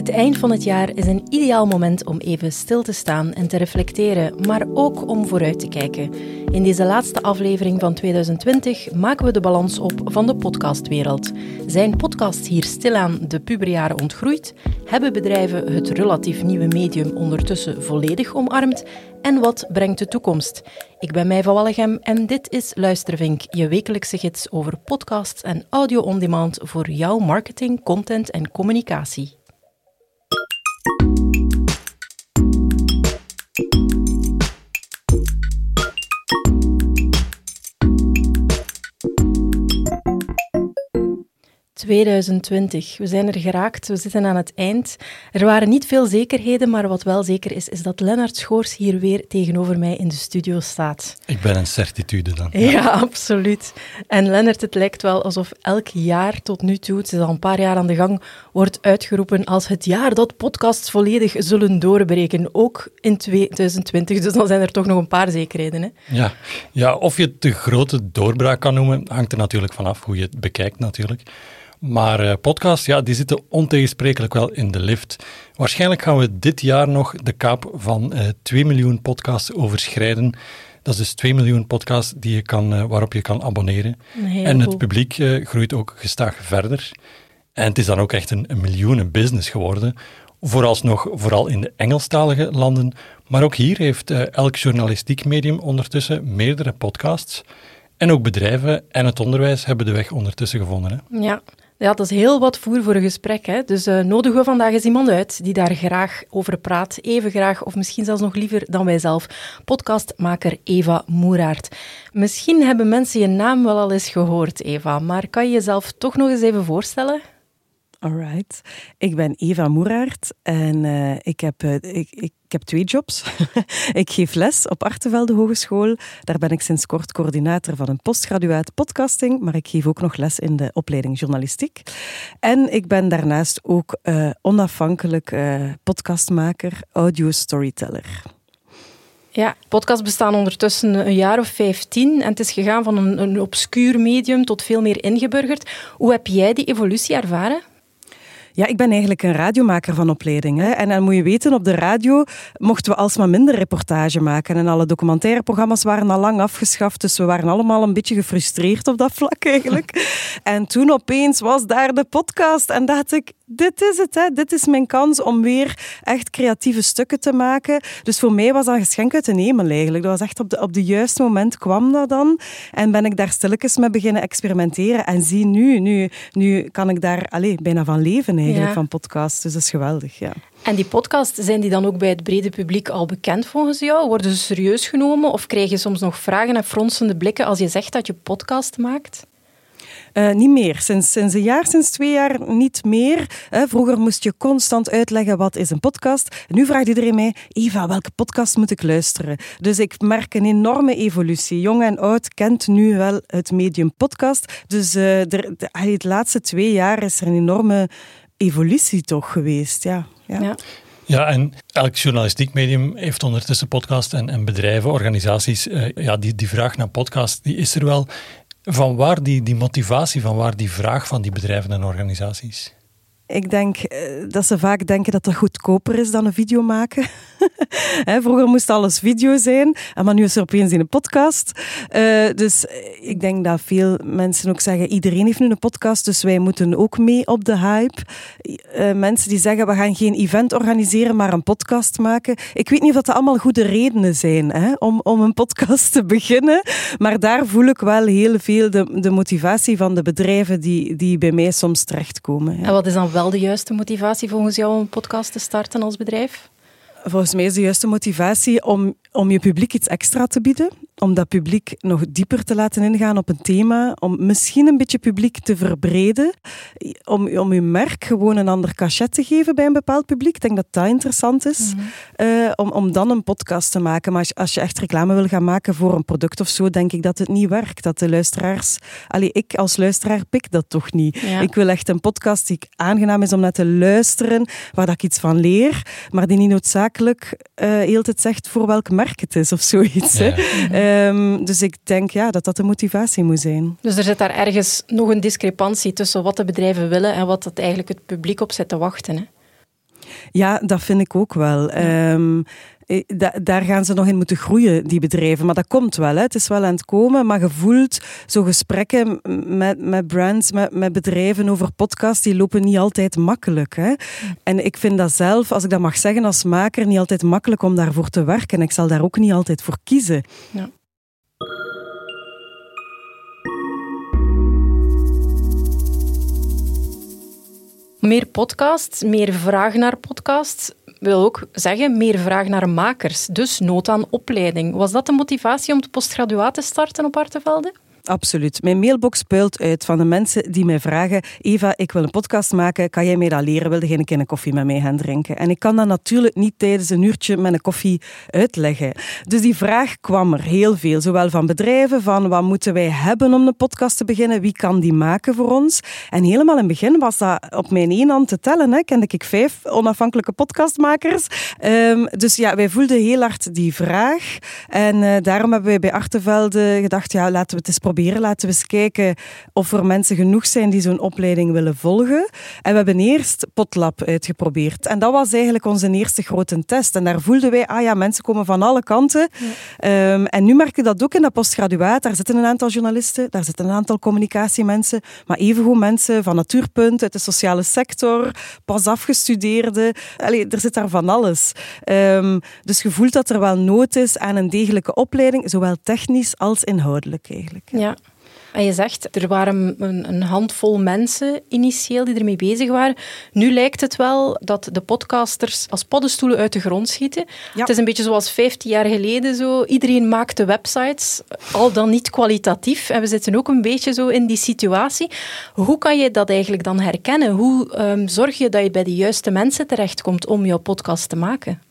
Het eind van het jaar is een ideaal moment om even stil te staan en te reflecteren, maar ook om vooruit te kijken. In deze laatste aflevering van 2020 maken we de balans op van de podcastwereld. Zijn podcasts hier stilaan de puberjaren ontgroeid? Hebben bedrijven het relatief nieuwe medium ondertussen volledig omarmd? En wat brengt de toekomst? Ik ben Mij van Wallegem en dit is Luistervink, je wekelijkse gids over podcasts en audio on demand voor jouw marketing, content en communicatie. 2020. We zijn er geraakt, we zitten aan het eind. Er waren niet veel zekerheden, maar wat wel zeker is, is dat Lennart Schoors hier weer tegenover mij in de studio staat. Ik ben een certitude dan. Ja, absoluut. En Lennart, het lijkt wel alsof elk jaar tot nu toe, het is al een paar jaar aan de gang, wordt uitgeroepen als het jaar dat podcasts volledig zullen doorbreken. Ook in 2020, dus dan zijn er toch nog een paar zekerheden. Hè? Ja. ja, of je het de grote doorbraak kan noemen, hangt er natuurlijk vanaf hoe je het bekijkt natuurlijk. Maar uh, podcasts, ja, die zitten ontegensprekelijk wel in de lift. Waarschijnlijk gaan we dit jaar nog de kaap van uh, eh, 2 miljoen podcasts overschrijden. Dat is dus 2 miljoen podcasts die je kan, uh, waarop je kan abonneren. En het publiek groeit ook gestaag verder. En het is dan ook echt een, een miljoenen business geworden. Vooralsnog vooral in de Engelstalige landen. Maar ook hier heeft elk journalistiek medium ondertussen meerdere podcasts. En ook bedrijven en het onderwijs hebben de weg ondertussen gevonden. Hè? Ja, ja, dat is heel wat voer voor een gesprek. Hè? Dus uh, nodigen we vandaag eens iemand uit die daar graag over praat. Even graag, of misschien zelfs nog liever dan wij zelf. Podcastmaker Eva Moeraert. Misschien hebben mensen je naam wel al eens gehoord, Eva. Maar kan je jezelf toch nog eens even voorstellen? Alright. Ik ben Eva Moeraert en uh, ik, heb, uh, ik, ik, heb twee jobs. ik geef les op Artevelde Hogeschool. Daar ben ik sinds kort coördinator van een postgraduaat podcasting, maar ik geef ook nog les in de opleiding journalistiek. En ik ben daarnaast ook uh, onafhankelijk podcastmaker, audio storyteller. Ja, podcasts bestaan ondertussen een jaar of vijftien en het is gegaan van een, een obscuur medium tot veel meer ingeburgerd. Hoe heb jij die evolutie ervaren? Ja, ik ben eigenlijk een radiomaker van opleiding. Hè. En dan moet je weten, op de radio mochten we alsmaar minder reportage maken. En alle documentaire programma's waren al lang afgeschaft. Dus we waren allemaal een beetje gefrustreerd op dat vlak eigenlijk. en toen opeens was daar de podcast. En dacht ik, dit is het. Hè. Dit is mijn kans om weer echt creatieve stukken te maken. Dus voor mij was dat een geschenk uit de hemel eigenlijk. Dat was echt op, de, op de juiste moment kwam dat dan. En ben ik daar stilletjes mee beginnen experimenteren. En zie nu, nu, nu kan ik daar allez, bijna van leven eigenlijk, van podcasts. Dus dat is geweldig, ja. En die podcasts, zijn die dan ook bij het brede publiek al bekend volgens jou? Worden ze serieus genomen? Of krijg je soms nog vragen en fronsende blikken als je zegt dat je podcast maakt? Uh, niet meer. Sinds, sinds een jaar, sinds twee jaar niet meer. Uh, vroeger moest je constant uitleggen wat is een podcast. nu vraagt iedereen mij, Eva, welke podcast moet ik luisteren? Dus ik merk een enorme evolutie. Jong en oud kent nu wel het medium podcast. Dus uh, de, de, de laatste twee jaar is er een enorme evolutie toch geweest. Ja. ja. ja. Ja, en elk journalistiek medium heeft ondertussen podcast en, en bedrijven, organisaties. Uh, ja, die, die vraag naar podcast, die is er wel. Van waar die, die motivatie, van waar die vraag van die bedrijven en organisaties? Ik denk eh, dat ze vaak denken dat dat goedkoper is dan een video maken. Vroeger moest alles video zijn, maar nu is er opeens in een podcast. Uh, dus ik denk dat veel mensen ook zeggen, iedereen heeft nu een podcast, dus wij moeten ook mee op de hype. Uh, mensen die zeggen, we gaan geen event organiseren, maar een podcast maken. Ik weet niet of dat allemaal goede redenen zijn hè, om, om een podcast te beginnen, maar daar voel ik wel heel veel de, de motivatie van de bedrijven die, die bij mij soms terechtkomen. En wat is dan wel de juiste motivatie volgens jou om een podcast te starten als bedrijf? Volgens mij is de juiste motivatie om, om je publiek iets extra te bieden om dat publiek nog dieper te laten ingaan op een thema, om misschien een beetje publiek te verbreden, om, om je merk gewoon een ander cachet te geven bij een bepaald publiek. Ik denk dat dat interessant is, mhm. eh, om, om dan een podcast te maken. Maar als, als, je echt reclame wil gaan maken voor een product of zo, denk ik dat het niet werkt. Dat de luisteraars... Allee, ik als luisteraar pik dat toch niet. Ik wil echt een podcast die aangenaam is om naar te luisteren, waar dat ik iets van leer, maar die niet noodzakelijk uh, heel tijd zegt voor welk merk het is of zoiets. Ja. Ehm, dus ik denk ja, dat dat de motivatie moet zijn. Dus er zit daar ergens nog een discrepantie tussen wat de bedrijven willen en wat het eigenlijk het publiek op zit te wachten. Hè? Ja, dat vind ik ook wel. Ehm, eh, daar gaan ze nog in moeten groeien, die bedrijven. Maar dat komt wel. Hè. Het is wel aan het komen. Maar je voelt zo gesprekken met, met brands, met, met bedrijven over podcasts, die lopen niet altijd makkelijk. Hè. En ik vind dat zelf, als ik dat mag zeggen als maker, niet altijd makkelijk om daarvoor te werken. Ik zal daar ook niet altijd voor kiezen. Ja. Meer podcasts, meer vraag naar podcasts wil ook zeggen meer vraag naar makers. Dus nood aan opleiding. Was dat de motivatie om de postgraduaat te starten op Artevelde? Absoluut. Mijn mailbox puilt uit van de mensen die mij vragen: Eva, ik wil een podcast maken. Kan jij mij dat leren? Wilde geen een koffie met mij gaan drinken? En ik kan dat natuurlijk niet tijdens een uurtje met een koffie uitleggen. Dus die vraag kwam er heel veel. Zowel van bedrijven, van wat moeten wij hebben om een podcast te beginnen? Wie kan die maken voor ons? En helemaal in het begin was dat op mijn één hand te tellen. Hè. Kende ik vijf onafhankelijke podcastmakers. Um, dus ja, wij voelden heel hard die vraag. En uh, daarom hebben wij bij Artevelde gedacht: ja, laten we het eens proberen Laten we eens kijken of er mensen genoeg zijn die zo'n opleiding willen volgen. En we hebben eerst Potlab uitgeprobeerd. En dat was eigenlijk onze eerste grote test. En daar voelden wij, ah ja, mensen komen van alle kanten. Ehm, en nu merk je dat ook in dat postgraduaat. Daar zitten een aantal journalisten, daar zitten een aantal communicatiemensen, maar evengoed mensen van Natuurpunt, uit de sociale sector, pas afgestudeerden. Allee, er zit daar van alles. Um, dus je voelt dat er wel nood is aan een degelijke opleiding, zowel technisch als inhoudelijk eigenlijk. Ja. En je zegt, er waren een, een, handvol mensen initieel die ermee bezig waren. Nu lijkt het wel dat de podcasters als paddenstoelen uit de grond schieten. Het is een beetje zoals 15 jaar geleden zo. Iedereen maakte websites, al dan niet kwalitatief. En we zitten ook een beetje zo in die situatie. Hoe kan je dat eigenlijk dan herkennen? Hoe um, zorg je dat je bij de juiste mensen terechtkomt om jouw podcast te maken?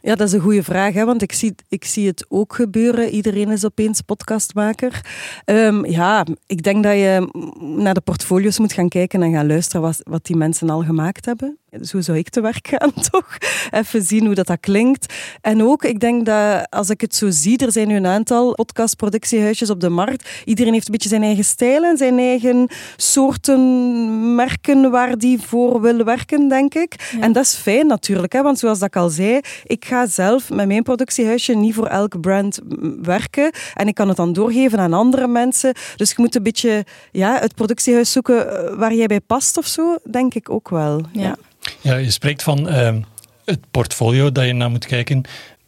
Ja, dat is een goede vraag, hè, want ik zie, ik zie het ook gebeuren. Iedereen is opeens podcastmaker. Um, ja, ik denk dat je naar de portfolio's moet gaan kijken en gaan luisteren wat, wat die mensen al gemaakt hebben. Zo zou ik te werk gaan, toch? Even zien hoe dat, dat klinkt. En ook, ik denk dat als ik het zo zie, er zijn nu een aantal podcastproductiehuisjes op de markt. Iedereen heeft een beetje zijn eigen stijl en zijn eigen soorten merken waar die voor wil werken, denk ik. En dat is fijn natuurlijk, hè? want zoals dat ik al zei, ik ga zelf met mijn productiehuisje niet voor elk brand werken. En ik kan het dan doorgeven aan andere mensen. Dus je moet een beetje ja, het productiehuis zoeken eh, waar jij bij past of zo, denk ik ook wel. ja. Ja, je spreekt van ehm, het portfolio dat je naar moet kijken.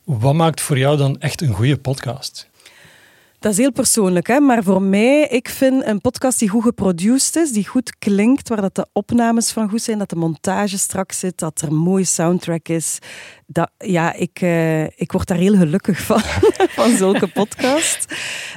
Wat maakt voor jou dan echt een goede podcast? Dat is heel persoonlijk, hè? maar voor mij, ik vind een podcast die goed geproduced is, die goed klinkt, waar dat de opnames van goed zijn, dat de montage strak zit, dat er een mooie soundtrack is. Dat, ja, ik, uh, ik word daar heel gelukkig van, van zulke podcast.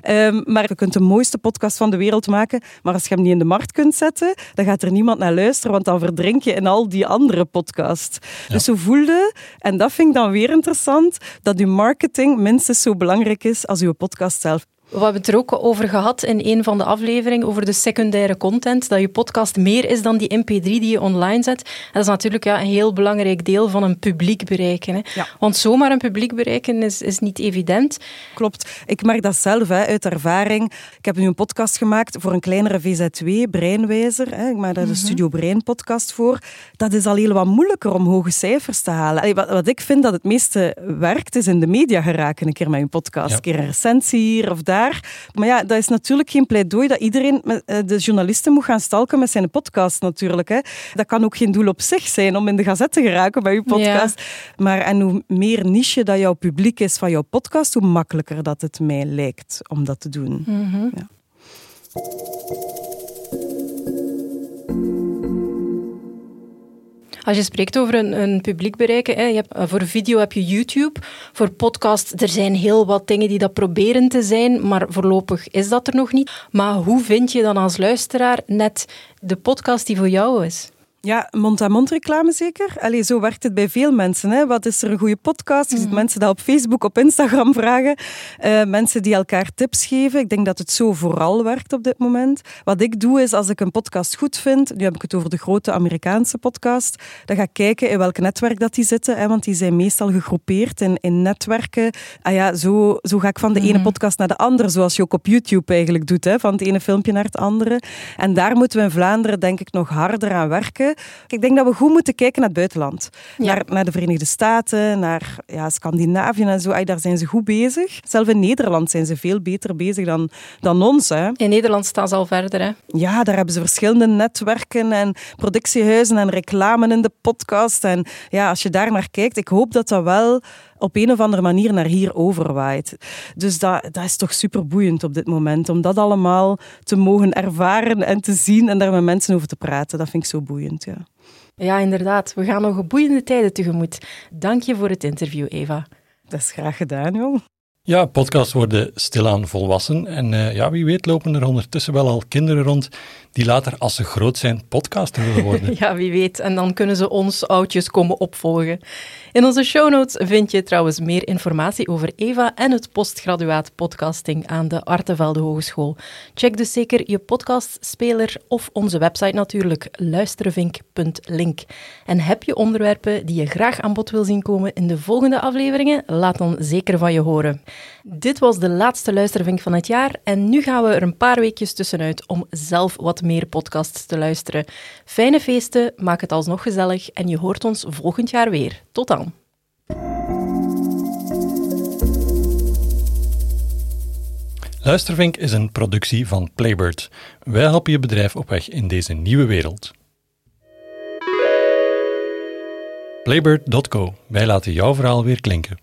Um, maar je kunt de mooiste podcast van de wereld maken, maar als je hem niet in de markt kunt zetten, dan gaat er niemand naar luisteren, want dan verdrink je in al die andere podcasts. Dus zo voelde, en dat vind ik dan weer interessant, dat uw marketing minstens zo belangrijk is als uw podcast zelf. We hebben het er ook over gehad in een van de afleveringen over de secundaire content. Dat je podcast meer is dan die mp3 die je online zet. dat is natuurlijk ja, een heel belangrijk deel van een publiek bereiken. Hè. Want zomaar een publiek bereiken is, is niet evident. Klopt. Ik merk dat zelf hè, uit ervaring. Ik heb nu een podcast gemaakt voor een kleinere VZ2, Breinwijzer. Hè. Ik maak daar de mhm. Studio Brein podcast voor. Dat is al heel wat moeilijker om hoge cijfers te halen. wat, wat, ik vind dat het meeste werkt, is in de media geraken. Een keer met een podcast. Een keer een recensie hier of daar. Maar ja, dat is natuurlijk geen pleidooi dat iedereen eh, de journalisten moet gaan stalken met zijn podcast natuurlijk. Hè. Dat kan ook geen doel op zich zijn om in de gazette te geraken bij je podcast. Maar en hoe meer niche dat jouw publiek is van jouw podcast, hoe makkelijker dat het mij lijkt om dat te doen. Mhm. ja. Als je spreekt over een, een publiek bereiken, hè, je hebt, eh, voor video heb je YouTube, voor podcast, er zijn heel wat dingen die dat proberen te zijn, maar voorlopig is dat er nog niet. Maar hoe vind je dan als luisteraar net de podcast die voor jou is? Ja, mond-aan-mond reclame zeker. Allee, zo werkt het bij veel mensen. Hè. Wat is er een goede podcast? Je ziet mhm. mensen dat op Facebook, op Instagram vragen. Uh, mensen die elkaar tips geven. Ik denk dat het zo vooral werkt op dit moment. Wat ik doe is, als ik een podcast goed vind, nu heb ik het over de grote Amerikaanse podcast, dan ga ik kijken in welk netwerk dat die zitten. Hè, want die zijn meestal gegroepeerd in, in netwerken. Ah ja, zo, zo ga ik van de ene mhm. podcast naar de andere, zoals je ook op YouTube eigenlijk doet. Hè, van het ene filmpje naar het andere. En daar moeten we in Vlaanderen denk ik nog harder aan werken. Ik denk dat we goed moeten kijken naar het buitenland. Ja. Naar, naar de Verenigde Staten, naar ja, Scandinavië en zo. Ay, daar zijn ze goed bezig. Zelfs in Nederland zijn ze veel beter bezig dan, dan ons. Hè. In Nederland staan ze al verder, hè? Ja, daar hebben ze verschillende netwerken en productiehuizen en reclame in de podcast. En ja, als je daar naar kijkt, ik hoop dat dat wel op een of andere manier naar hier overwaait. Dus dat, dat is toch super boeiend op dit moment, om dat allemaal te mogen ervaren en te zien en daar met mensen over te praten. Dat vind ik zo boeiend, ja. Ja, inderdaad. We gaan nog boeiende tijden tegemoet. Dank je voor het interview, Eva. Dat is graag gedaan, jong. Ja, podcasts worden stilaan volwassen. En uh, ja, wie weet lopen er ondertussen wel al kinderen rond die later, als ze groot zijn, podcaster willen worden. ja, wie weet. En dan kunnen ze ons oudjes komen opvolgen. In onze show notes vind je trouwens meer informatie over Eva en het postgraduaat podcasting aan de Artevelde Hogeschool. Check dus zeker je podcastspeler of onze website natuurlijk, luistervink.link. En heb je onderwerpen die je graag aan bod wil zien komen in de volgende afleveringen? Laat dan zeker van je horen. Dit was de laatste luistervink van het jaar en nu gaan we er een paar weekjes tussenuit om zelf wat meer podcasts te luisteren. Fijne feesten, maak het alsnog gezellig en je hoort ons volgend jaar weer. Tot dan. Luistervink is een productie van Playbird. Wij helpen je bedrijf op weg in deze nieuwe wereld. Playbird.co. Wij laten jouw verhaal weer klinken.